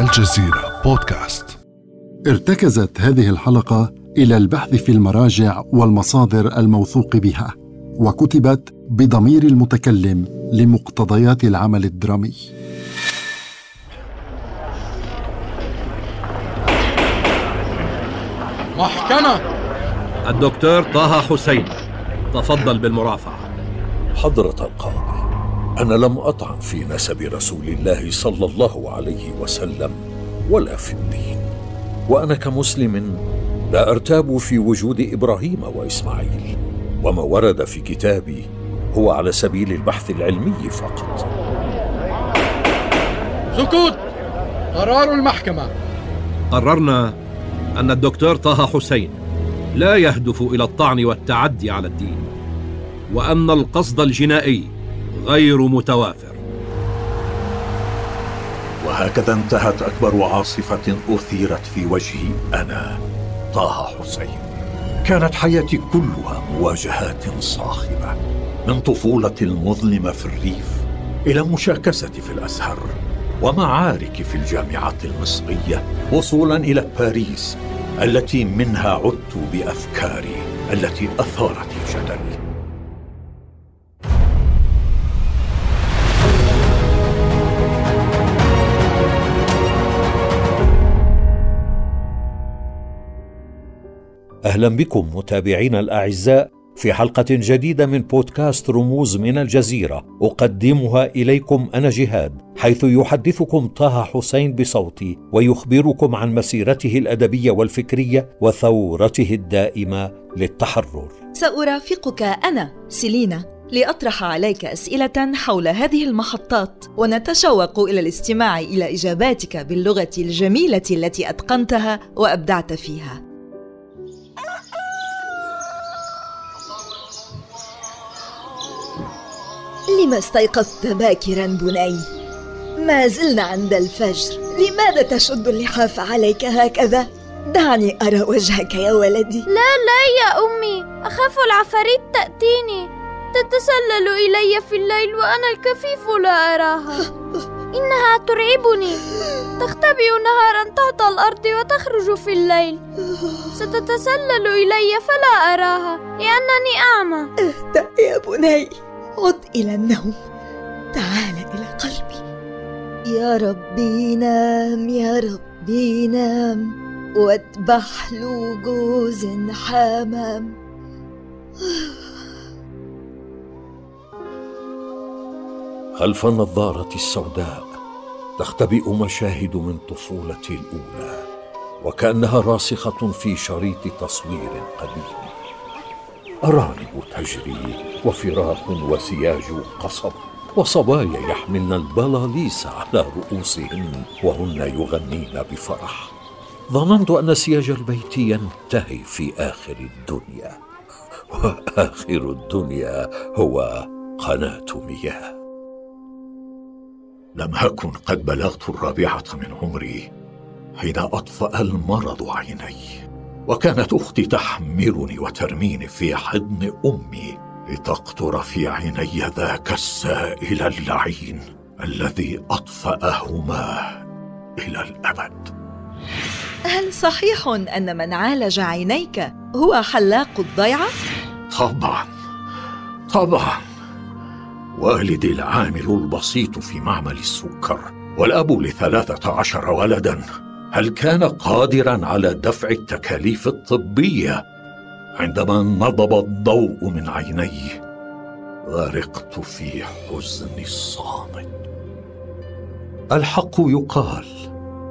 الجزيرة بودكاست. ارتكزت هذه الحلقة إلى البحث في المراجع والمصادر الموثوق بها وكتبت بضمير المتكلم لمقتضيات العمل الدرامي. محكمة! الدكتور طه حسين تفضل بالمرافعة. حضرة القاضي. أنا لم أطعن في نسب رسول الله صلى الله عليه وسلم ولا في الدين. وأنا كمسلم لا أرتاب في وجود إبراهيم وإسماعيل وما ورد في كتابي هو على سبيل البحث العلمي فقط. سكوت! قرار المحكمة. قررنا أن الدكتور طه حسين لا يهدف إلى الطعن والتعدي على الدين وأن القصد الجنائي غير متوافر. وهكذا انتهت أكبر عاصفة أثيرت في وجهي أنا طه حسين. كانت حياتي كلها مواجهات صاخبة من طفولة المظلمة في الريف إلى مشاكسة في الأزهر ومعارك في الجامعات المصرية وصولا إلى باريس التي منها عدت بأفكاري التي أثارت الجدل أهلا بكم متابعينا الأعزاء في حلقة جديدة من بودكاست رموز من الجزيرة. أقدمها إليكم أنا جهاد حيث يحدثكم طه حسين بصوتي ويخبركم عن مسيرته الأدبية والفكرية وثورته الدائمة للتحرر. سأرافقك أنا سيلينا لأطرح عليك أسئلة حول هذه المحطات ونتشوق إلى الاستماع إلى إجاباتك باللغة الجميلة التي أتقنتها وأبدعت فيها. لما استيقظت باكرا بني؟ ما زلنا عند الفجر لماذا تشد اللحاف عليك هكذا؟ دعني أرى وجهك يا ولدي. لا لا يا أمي أخاف العفاريت تأتيني. تتسلل إلي في الليل وأنا الكفيف لا أراها. إنها ترعبني. تختبئ نهارا تحت الأرض وتخرج في الليل. ستتسلل إلي فلا أراها لأنني أعمى. اهدأ يا بني. عد إلى النوم. تعال إلى قلبي. يا ربي نام يا ربي نام. واتبح له جوز حمام. خلف النظارة السوداء تختبئ مشاهد من طفولتي الأولى وكأنها راسخة في شريط تصوير قديم؟ أرانب تجري وفراخ وسياج قصب وصبايا يحملن البلاليس على رؤوسهن وهن يغنين بفرح. ظننت أن سياج البيت ينتهي في آخر الدنيا. وآخر الدنيا هو قناة مياه. لم أكن قد بلغت الرابعة من عمري حين أطفأ المرض عيني وكانت أختي تحملني وترميني في حضن أمي. لتقطر في عيني ذاك السائل اللعين الذي أطفأهما إلى الأبد. هل صحيح أن من عالج عينيك هو حلاق الضيعة؟ طبعا طبعا. والدي العامل البسيط في معمل السكر والأب لثلاثة عشر ولدا. هل كان قادرا على دفع التكاليف الطبية عندما نضب الضوء من عينيه غرقت في حزن الصامت. الحق يقال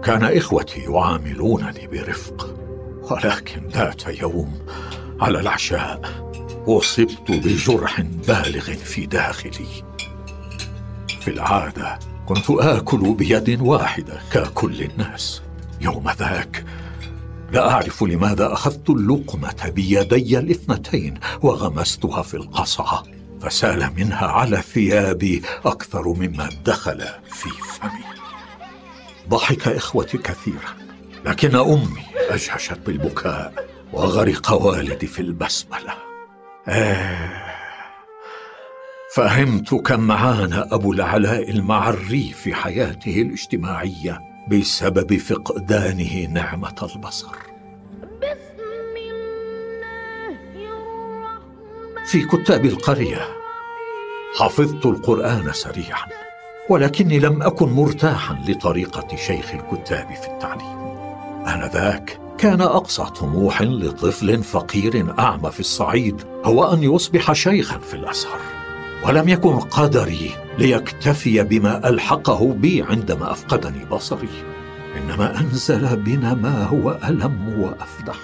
كان إخوتي يعاملونني برفق ولكن ذات يوم على العشاء أصبت بجرح بالغ في داخلي. في العادة كنت آكل بيد واحدة ككل الناس. يوم ذاك لا أعرف لماذا أخذت اللقمة بيدي الاثنتين وغمستها في القصعة فسال منها على ثيابي أكثر مما دخل في فمي. ضحك إخوتي كثيرا لكن أمي أجهشت بالبكاء وغرق والدي في البسملة. آه فهمت كم عانى أبو العلاء المعري في حياته الاجتماعية. بسبب فقدانه نعمة البصر. في كتاب القرية حفظت القرآن سريعا ولكني لم أكن مرتاحا لطريقة شيخ الكتاب في التعليم. آنذاك كان أقصى طموح لطفل فقير أعمى في الصعيد هو أن يصبح شيخا في الأزهر ولم يكن قدري ليكتفي بما ألحقه بي عندما أفقدني بصري. إنما أنزل بنا ما هو ألم وأفدح.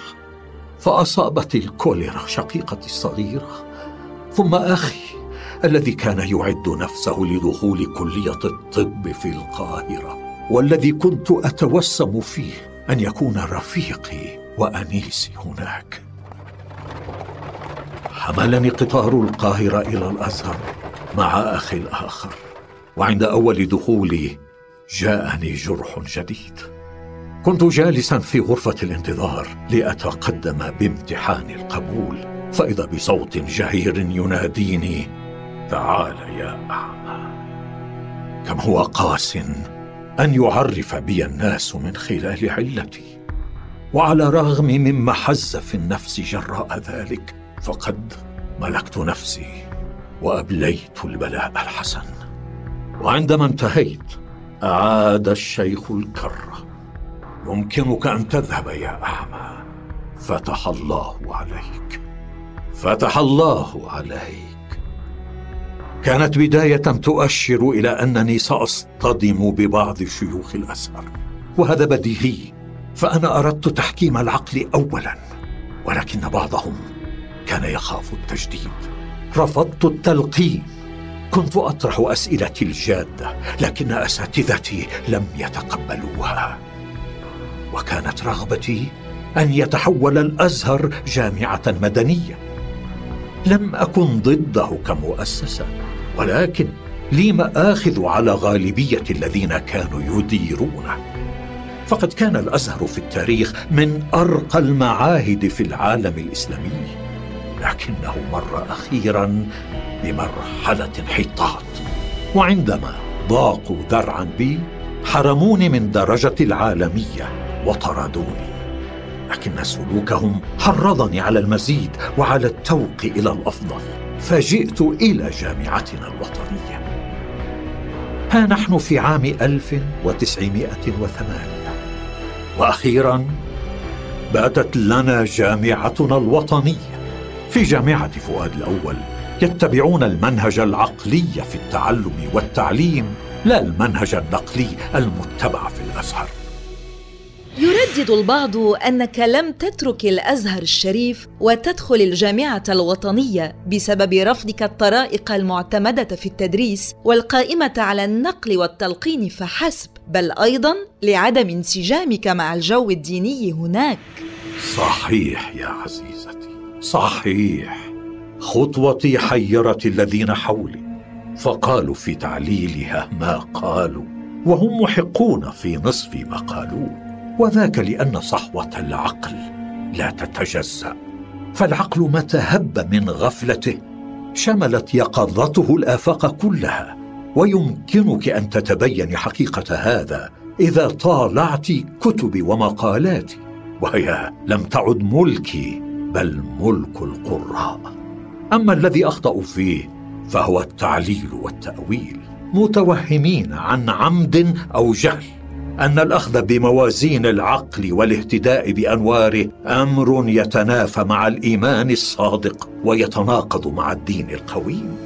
فاصابت الكوليرا شقيقتي الصغيرة. ثم أخي الذي كان يعد نفسه لدخول كلية الطب في القاهرة والذي كنت أتوسم فيه أن يكون رفيقي وأنيسي هناك. حملني قطار القاهرة إلى الأزهر. مع أخي الآخر. وعند أول دخولي جاءني جرح جديد. كنت جالسا في غرفة الانتظار لأتقدم بامتحان القبول. فإذا بصوت جهير يناديني تعال يا أعمى. كم هو قاس أن يعرف بي الناس من خلال علتي. وعلى الرغم مما حز في النفس جراء ذلك فقد ملكت نفسي وأبليت البلاء الحسن. وعندما انتهيت أعاد الشيخ الكره يمكنك أن تذهب يا أعمى. فتح الله عليك. فتح الله عليك. كانت بداية تؤشر إلى أنني سأصطدم ببعض شيوخ الأزهر. وهذا بديهي. فأنا أردت تحكيم العقل اولا. ولكن بعضهم كان يخاف التجديد. رفضت التلقين كنت أطرح أسئلتي الجادة لكن أساتذتي لم يتقبلوها. وكانت رغبتي أن يتحول الأزهر جامعة مدنية. لم أكن ضده كمؤسسة ولكن لي مآخذ على غالبية الذين كانوا يديرونه. فقد كان الأزهر في التاريخ من أرقى المعاهد في العالم الإسلامي. لكنه مر أخيرا بمرحلة انحطاط. وعندما ضاقوا ذرعا بي حرموني من درجتي العالمية وطردوني. لكن سلوكهم حرضني على المزيد وعلى التوق إلى الأفضل. فجئت إلى جامعتنا الوطنية. ها نحن في عام 1908 وأخيرا باتت لنا جامعتنا الوطنية. في جامعة فؤاد الأول يتبعون المنهج العقلي في التعلم والتعليم لا المنهج النقلي المتبع في الأزهر. يردد البعض أنك لم تترك الأزهر الشريف وتدخل الجامعة الوطنية بسبب رفضك الطرائق المعتمدة في التدريس والقائمة على النقل والتلقين فحسب بل أيضا لعدم انسجامك مع الجو الديني هناك. صحيح يا عزيزتي. صحيح. خطوتي حيرت الذين حولي فقالوا في تعليلها ما قالوا وهم محقون في نصف ما قالوه وذاك لأن صحوة العقل لا تتجزأ. فالعقل متى هب من غفلته؟ شملت يقظته الآفاق كلها ويمكنك أن تتبيني حقيقة هذا إذا طالعت كتبي ومقالاتي. وهي لم تعد ملكي. بل ملك القراء. أما الذي اخطاوا فيه فهو التعليل والتأويل. متوهمين عن عمد أو جهل أن الأخذ بموازين العقل والاهتداء بأنواره أمر يتنافى مع الإيمان الصادق ويتناقض مع الدين القويم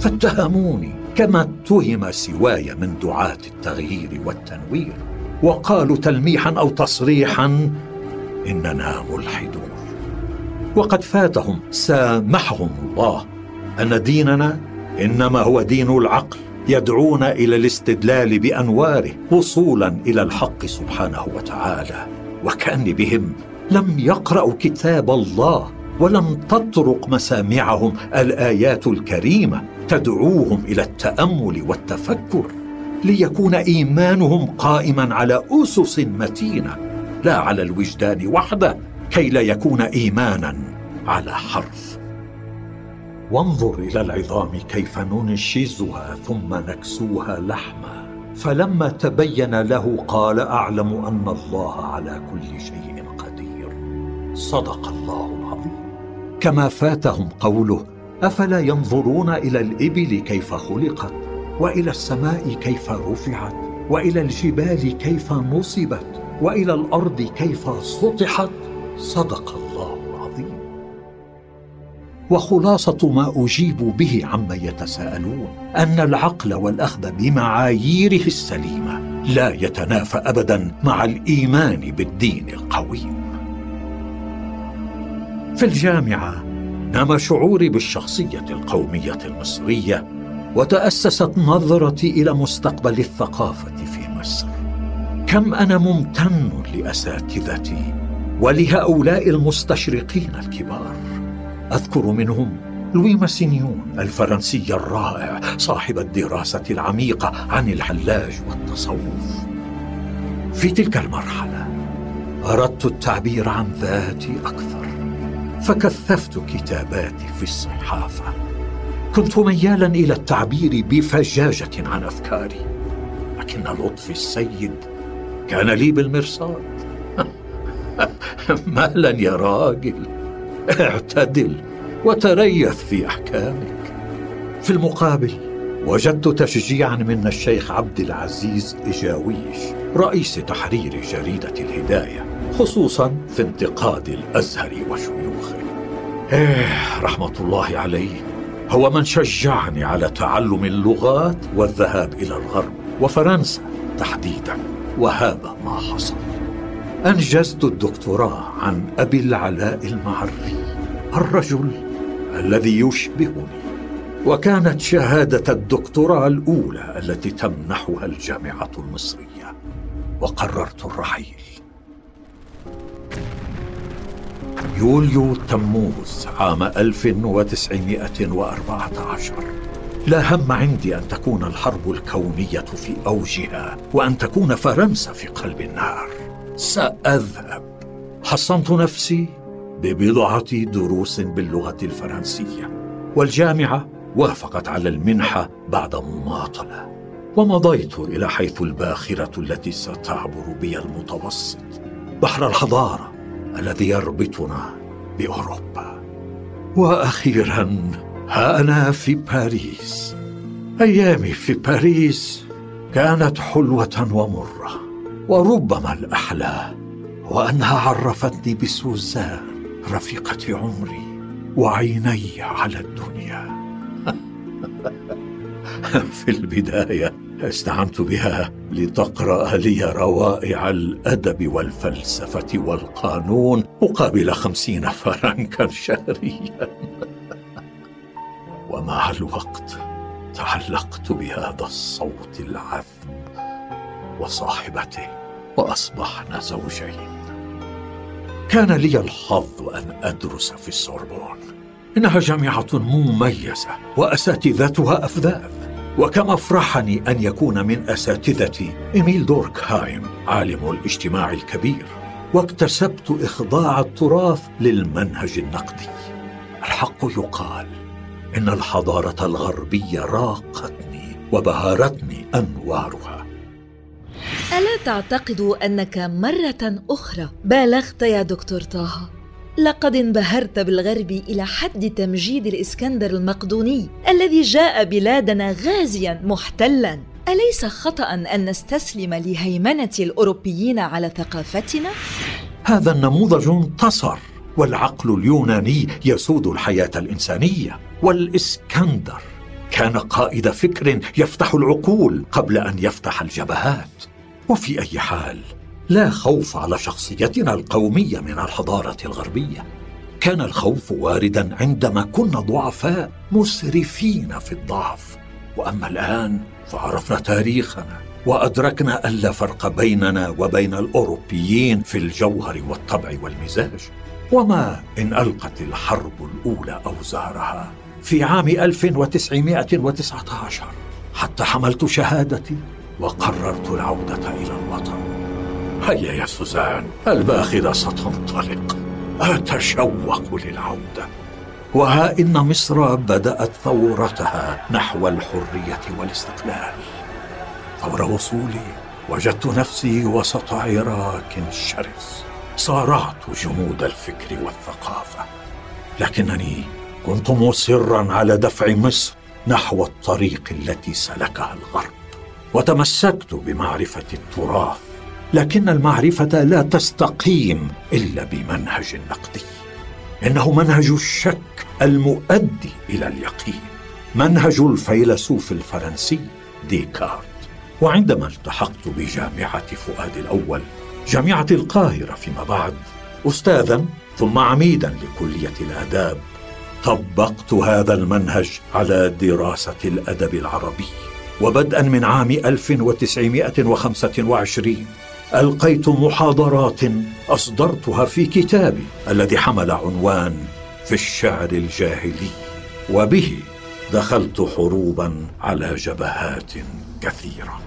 فاتهموني كما اتهم سواي من دعاة التغيير والتنوير وقالوا تلميحا أو تصريحا إننا ملحدون. وقد فاتهم. سامحهم الله. أن ديننا إنما هو دين العقل يدعونا إلى الاستدلال بأنواره وصولا إلى الحق سبحانه وتعالى. وكان بهم لم يقرأوا كتاب الله ولم تطرق مسامعهم الآيات الكريمة تدعوهم إلى التأمل والتفكر ليكون إيمانهم قائما على أسس متينة لا على الوجدان وحده. كي لا يكون إيمانا على حرف. وانظر إلى العظام كيف ننشزها ثم نكسوها لحما. فلما تبين له قال أعلم أن الله على كل شيء قدير. صدق الله العظيم. كما فاتهم قوله أفلا ينظرون إلى الإبل كيف خلقت؟ وإلى السماء كيف رفعت؟ وإلى الجبال كيف نصبت؟ وإلى الأرض كيف سطحت؟ صدق الله العظيم. وخلاصة ما أجيب به عما يتساءلون أن العقل والأخذ بمعاييره السليمة لا يتنافى ابدا مع الإيمان بالدين القويم. في الجامعة نما شعوري بالشخصية القومية المصرية وتأسست نظرتي إلى مستقبل الثقافة في مصر. كم أنا ممتن لأساتذتي ولهؤلاء المستشرقين الكبار أذكر منهم لوي ماسينيون الفرنسي الرائع صاحب الدراسة العميقه عن الحلاج والتصوف. في تلك المرحلة أردت التعبير عن ذاتي أكثر فكثفت كتاباتي في الصحافة. كنت ميالا إلى التعبير بفجاجة عن أفكاري لكن لطفي السيد كان لي بالمرصاد. مهلا يا راجل. اعتدل وتريث في أحكامك. في المقابل وجدت تشجيعا من الشيخ عبد العزيز إجاويش رئيس تحرير جريدة الهداية خصوصا في انتقاد الأزهر وشيوخه. إيه رحمة الله عليه هو من شجعني على تعلم اللغات والذهاب إلى الغرب وفرنسا تحديدا وهذا ما حصل. أنجزت الدكتوراه عن أبي العلاء المعري الرجل الذي يشبهني. وكانت شهادة الدكتوراه الأولى التي تمنحها الجامعة المصرية وقررت الرحيل. يوليو تموز عام 1914 لا هم عندي أن تكون الحرب الكونية في أوجها وأن تكون فرنسا في قلب النار سأذهب. حصنت نفسي ببضعة دروس باللغة الفرنسية والجامعة وافقت على المنحة بعد مماطلة ومضيت إلى حيث الباخرة التي ستعبر بي المتوسط بحر الحضارة الذي يربطنا بأوروبا. وأخيرا ها أنا في باريس. أيامي في باريس كانت حلوة ومرة. وربما الأحلى وأنها عرفتني بسوزان رفيقة عمري وعيني على الدنيا. في البداية استعنت بها لتقرأ لي روائع الأدب والفلسفة والقانون مقابل خمسين فرنكا شهريا. ومع الوقت تعلقت بهذا الصوت العذب. وصاحبته واصبحنا زوجين. كان لي الحظ أن أدرس في السوربون. إنها جامعة مميزة وأساتذتها أفذاذ. وكم أفرحني أن يكون من اساتذتي إيميل دوركهايم عالم الاجتماع الكبير. واكتسبت إخضاع التراث للمنهج النقدي. الحق يقال إن الحضارة الغربية راقتني وبهرتني أنوارها. تعتقد أنك مرة أخرى. بالغت يا دكتور طه. لقد انبهرت بالغرب إلى حد تمجيد الإسكندر المقدوني الذي جاء بلادنا غازيا محتلا. أليس خطأ أن نستسلم لهيمنة الأوروبيين على ثقافتنا؟ هذا النموذج انتصر والعقل اليوناني يسود الحياة الإنسانية. والإسكندر كان قائد فكر يفتح العقول قبل أن يفتح الجبهات. وفي أي حال لا خوف على شخصيتنا القومية من الحضارة الغربية. كان الخوف واردا عندما كنا ضعفاء مسرفين في الضعف. وأما الآن فعرفنا تاريخنا وأدركنا أن لا فرق بيننا وبين الأوروبيين في الجوهر والطبع والمزاج. وما إن ألقت الحرب الأولى أوزارها في عام 1919 حتى حملت شهادتي وقررت العودة إلى الوطن. هيا يا سوزان الباخرة ستنطلق. أتشوق للعودة. وها إن مصر بدأت ثورتها نحو الحرية والاستقلال. فور وصولي وجدت نفسي وسط عراك شرس. صارعت جمود الفكر والثقافة. لكنني كنت مصرا على دفع مصر نحو الطريق التي سلكها الغرب. وتمسكت بمعرفة التراث لكن المعرفة لا تستقيم إلا بمنهج نقدي. إنه منهج الشك المؤدي إلى اليقين. منهج الفيلسوف الفرنسي ديكارت. وعندما التحقت بجامعة فؤاد الأول جامعة القاهرة فيما بعد استاذا ثم عميدا لكلية الآداب طبقت هذا المنهج على دراسة الأدب العربي. وبدءا من عام 1925 ألقيت محاضرات أصدرتها في كتابي الذي حمل عنوان في الشعر الجاهلي وبه دخلت حروبا على جبهات كثيرة.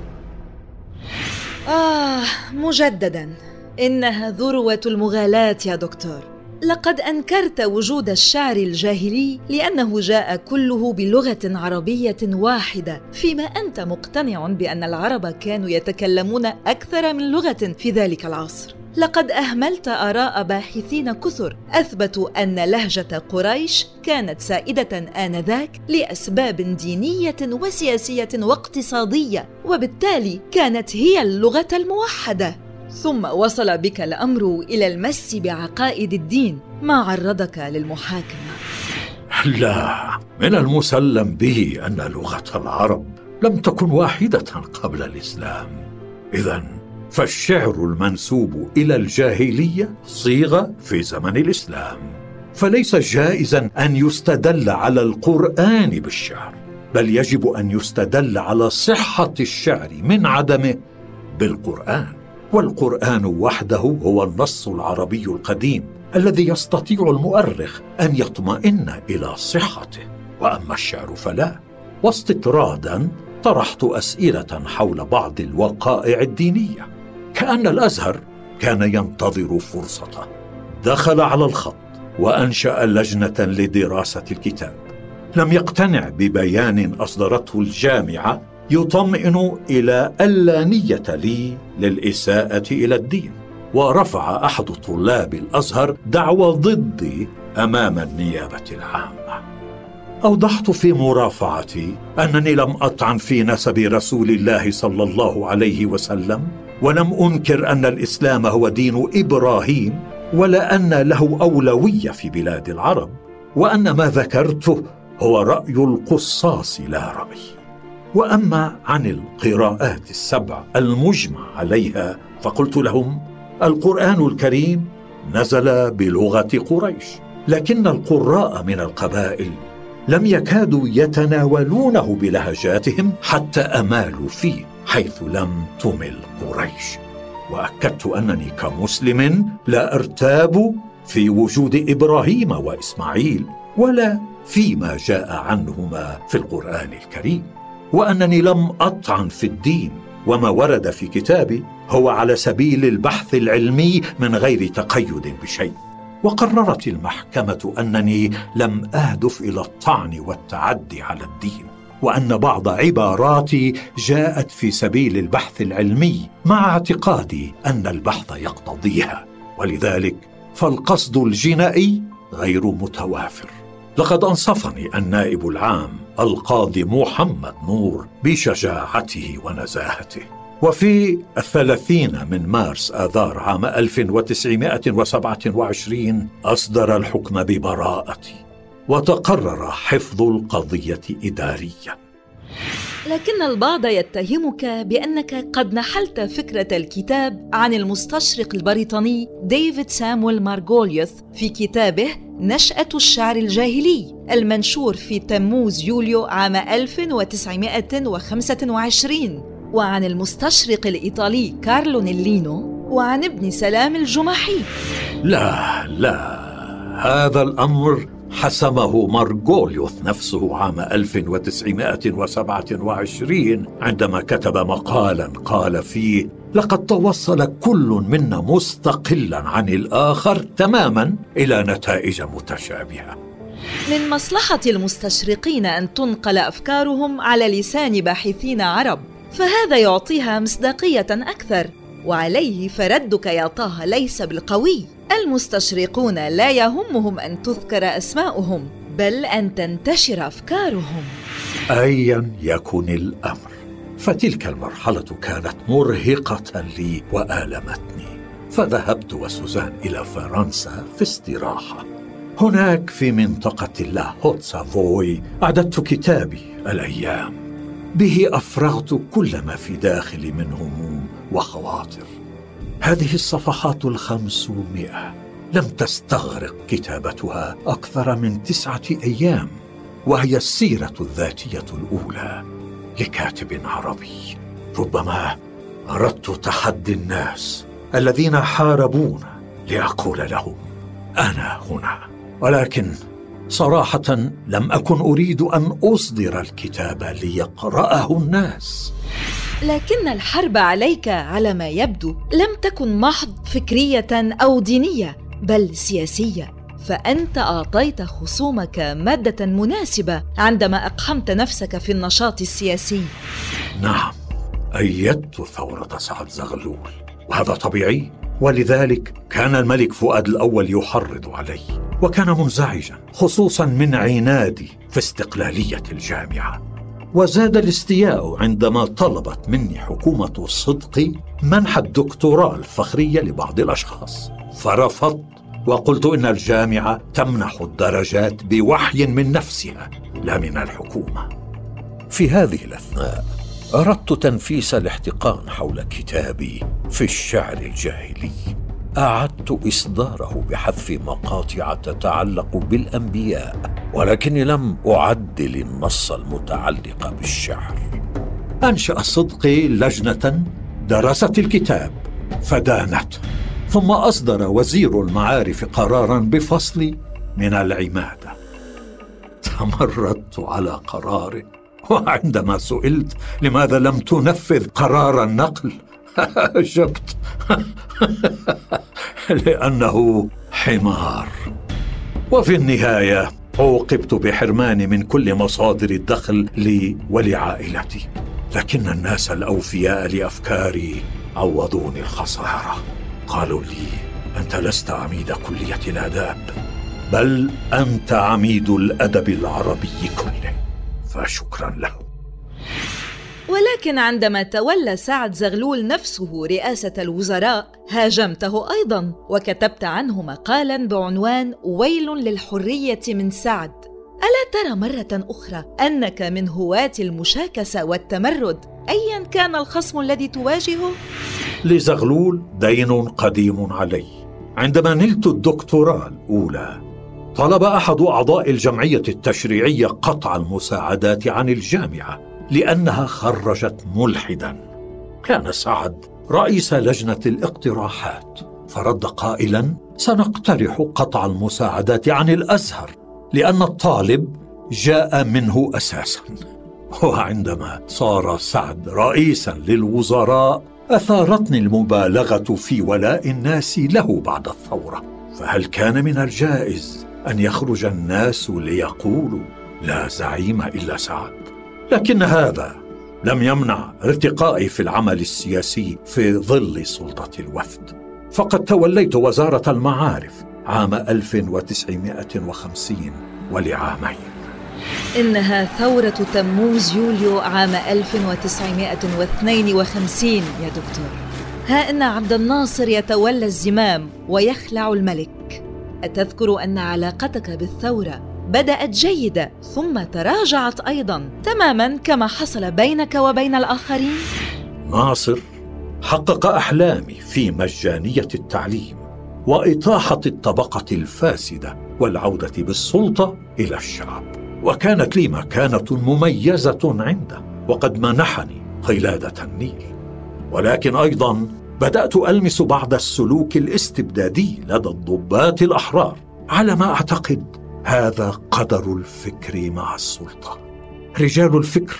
آه مجددا. إنها ذروة المغالاة يا دكتور. لقد أنكرت وجود الشعر الجاهلي لأنه جاء كله بلغة عربية واحدة فيما أنت مقتنع بأن العرب كانوا يتكلمون أكثر من لغة في ذلك العصر. لقد أهملت آراء باحثين كثر اثبتوا أن لهجة قريش كانت سائدة آنذاك لأسباب دينية وسياسية واقتصادية وبالتالي كانت هي اللغة الموحدة. ثم وصل بك الأمر إلى المس بعقائد الدين ما عرضك للمحاكمة. لا من المسلم به أن لغة العرب لم تكن واحدة قبل الإسلام. اذا فالشعر المنسوب إلى الجاهلية صيغه في زمن الإسلام. فليس جائزا أن يستدل على القرآن بالشعر بل يجب أن يستدل على صحة الشعر من عدمه بالقرآن. والقرآن وحده هو النص العربي القديم الذي يستطيع المؤرخ أن يطمئن إلى صحته. وأما الشعر فلا. واستطرادا طرحت أسئلة حول بعض الوقائع الدينية. كأن الأزهر كان ينتظر فرصته. دخل على الخط وأنشأ لجنة لدراسة الكتاب. لم يقتنع ببيان أصدرته الجامعة يطمئن إلى ألا نية لي للإساءة إلى الدين. ورفع أحد طلاب الأزهر دعوى ضدي أمام النيابة العامة. أوضحت في مرافعتي أنني لم أطعن في نسب رسول الله صلى الله عليه وسلم ولم أنكر أن الإسلام هو دين إبراهيم ولا أن له أولوية في بلاد العرب وأن ما ذكرته هو رأي القصاص لا رمي. وأما عن القراءات السبع المجمع عليها فقلت لهم القرآن الكريم نزل بلغة قريش لكن القراء من القبائل لم يكادوا يتناولونه بلهجاتهم حتى أمالوا فيه حيث لم تمل قريش. وأكدت أنني كمسلم لا أرتاب في وجود إبراهيم وإسماعيل ولا فيما جاء عنهما في القرآن الكريم. وأنني لم أطعن في الدين وما ورد في كتابي هو على سبيل البحث العلمي من غير تقيد بشيء. وقررت المحكمة أنني لم أهدف إلى الطعن والتعدي على الدين وأن بعض عباراتي جاءت في سبيل البحث العلمي مع اعتقادي أن البحث يقتضيها. ولذلك فالقصد الجنائي غير متوافر. لقد أنصفني النائب العام القاضي محمد نور بشجاعته ونزاهته. وفي الثلاثين من مارس آذار عام 1927 أصدر الحكم ببراءتي وتقرر حفظ القضية إداريا. لكن البعض يتهمك بأنك قد نحلت فكرة الكتاب عن المستشرق البريطاني ديفيد سامويل مارغوليوث في كتابه نشأة الشعر الجاهلي المنشور في تموز يوليو عام 1925 وعن المستشرق الإيطالي كارلو نيلينو وعن ابن سلام الجمحي لا لا هذا الأمر حسمه مارغوليوث نفسه عام 1927 عندما كتب مقالا قال فيه لقد توصل كل منا مستقلا عن الآخر تماما إلى نتائج متشابهة. من مصلحة المستشرقين أن تنقل أفكارهم على لسان باحثين عرب فهذا يعطيها مصداقية أكثر وعليه فردك يا طه ليس بالقوي. المستشرقون لا يهمهم أن تذكر أسماؤهم بل أن تنتشر أفكارهم. أيا يكن الأمر فتلك المرحلة كانت مرهقة لي وآلمتني فذهبت وسوزان إلى فرنسا في استراحة. هناك في منطقة لا هوت سافوي أعددت كتابي الأيام. به أفرغت كل ما في داخلي من هموم وخواطر. هذه الصفحات الخمسمائة. لم تستغرق كتابتها أكثر من تسعة أيام وهي السيرة الذاتية الأولى لكاتب عربي. ربما أردت تحدي الناس الذين حاربون لأقول لهم أنا هنا. ولكن صراحة لم أكن أريد أن أصدر الكتاب ليقرأه الناس. لكن الحرب عليك على ما يبدو لم تكن محض فكرية أو دينية بل سياسية. فأنت أعطيت خصومك مادة مناسبة عندما أقحمت نفسك في النشاط السياسي. نعم أيدت ثورة سعد زغلول وهذا طبيعي. ولذلك كان الملك فؤاد الأول يحرض علي وكان منزعجا خصوصا من عنادي في استقلالية الجامعة. وزاد الاستياء عندما طلبت مني حكومة الصدق منح الدكتوراه الفخرية لبعض الأشخاص. فرفضت وقلت إن الجامعة تمنح الدرجات بوحي من نفسها لا من الحكومة. في هذه الأثناء أردت تنفيس الاحتقان حول كتابي في الشعر الجاهلي. أعدت إصداره بحذف مقاطع تتعلق بالأنبياء ولكني لم أعدل النص المتعلق بالشعر. أنشأ صدقي لجنة درست الكتاب فدانته ثم أصدر وزير المعارف قرارا بفصلي من العمادة. تمردت على قراره وعندما سئلت لماذا لم تنفذ قرار النقل أجبت لأنه حمار. وفي النهاية عوقبت بحرماني من كل مصادر الدخل لي ولعائلتي. لكن الناس الأوفياء لأفكاري عوضوني الخسارة. قالوا لي أنت لست عميد كلية الآداب بل أنت عميد الأدب العربي كله. فشكرا له. ولكن عندما تولى سعد زغلول نفسه رئاسة الوزراء هاجمته أيضا وكتبت عنه مقالا بعنوان ويل للحرية من سعد ألا ترى مرة أخرى أنك من هواة المشاكسة والتمرد؟ أيا كان الخصم الذي تواجهه؟ لزغلول دين قديم علي عندما نلت الدكتوراه الأولى طلب أحد أعضاء الجمعية التشريعية قطع المساعدات عن الجامعة لأنها خرجت ملحدا. كان سعد رئيس لجنة الاقتراحات. فرد قائلا سنقترح قطع المساعدات عن الأزهر لأن الطالب جاء منه أساسا. وعندما صار سعد رئيسا للوزراء أثارتني المبالغة في ولاء الناس له بعد الثورة. فهل كان من الجائز أن يخرج الناس ليقولوا لا زعيم إلا سعد لكن هذا لم يمنع ارتقائي في العمل السياسي في ظل سلطة الوفد. فقد توليت وزارة المعارف عام 1950 ولعامين. إنها ثورة تموز يوليو عام 1952 يا دكتور. ها إن عبد الناصر يتولى الزمام ويخلع الملك. أتذكر أن علاقتك بالثورة بدأت جيدة ثم تراجعت أيضا. تماما كما حصل بينك وبين الآخرين؟ ناصر حقق أحلامي في مجانية التعليم وإطاحة الطبقة الفاسدة والعودة بالسلطة إلى الشعب. وكانت لي مكانة مميزة عنده وقد منحني قلادة النيل. ولكن أيضا بدأت ألمس بعض السلوك الاستبدادي لدى الضباط الأحرار على ما أعتقد هذا قدر الفكر مع السلطة. رجال الفكر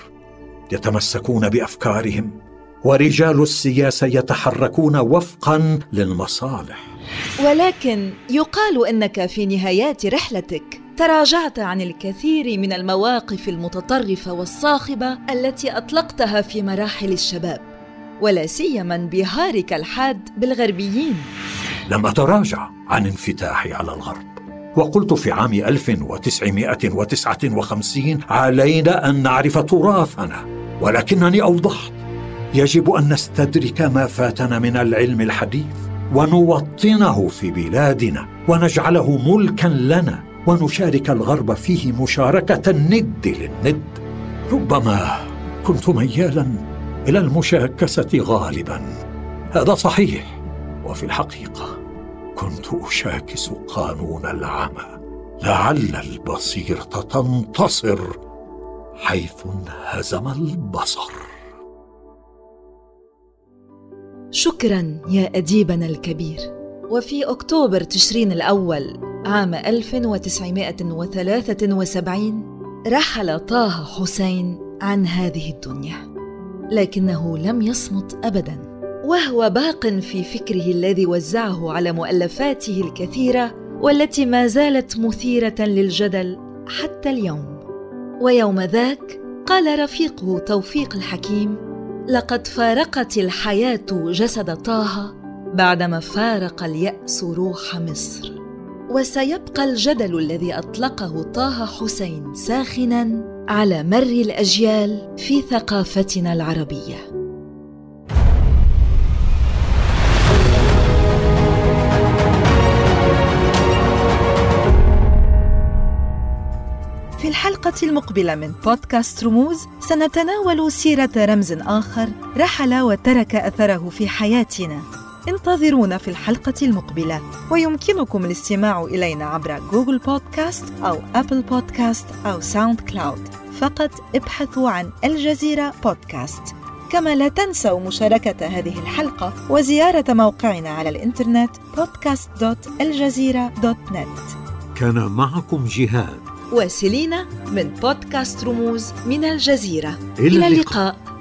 يتمسكون بأفكارهم ورجال السياسة يتحركون وفقا للمصالح. ولكن يقال إنك في نهايات رحلتك تراجعت عن الكثير من المواقف المتطرفة والصاخبة التي أطلقتها في مراحل الشباب ولا سيما انبهارك الحاد بالغربيين. لم أتراجع عن انفتاحي على الغرب. وقلت في عام 1959 علينا أن نعرف تراثنا ولكنني أوضحت. يجب أن نستدرك ما فاتنا من العلم الحديث ونوطنه في بلادنا ونجعله ملكا لنا ونشارك الغرب فيه مشاركة الند للند. ربما كنت ميالا إلى المشاكسة غالبا. هذا صحيح وفي الحقيقة كنت أشاكس قانون العمى لعل البصيرة تنتصر حيث انهزم البصر. شكرا يا أديبنا الكبير. وفي أكتوبر تشرين الأول عام 1973 رحل طه حسين عن هذه الدنيا لكنه لم يصمت أبدا. وهو باق في فكره الذي وزعه على مؤلفاته الكثيرة والتي ما زالت مثيرة للجدل حتى اليوم. ويوم ذاك قال رفيقه توفيق الحكيم لقد فارقت الحياة جسد طه بعدما فارق اليأس روح مصر. وسيبقى الجدل الذي أطلقه طه حسين ساخنا على مر الأجيال في ثقافتنا العربية. الحلقة المقبلة من بودكاست رموز سنتناول سيرة رمز آخر رحل وترك أثره في حياتنا. انتظرونا في الحلقة المقبلة ويمكنكم الاستماع إلينا عبر Google Podcast أو Apple Podcast أو SoundCloud. فقط ابحثوا عن الجزيرة بودكاست. كما لا تنسوا مشاركة هذه الحلقة وزيارة موقعنا على الإنترنت podcast.aljazeera.net كان معكم جهاد. وسيلينا من بودكاست رموز من الجزيرة إلى إلى اللقاء. اللقاء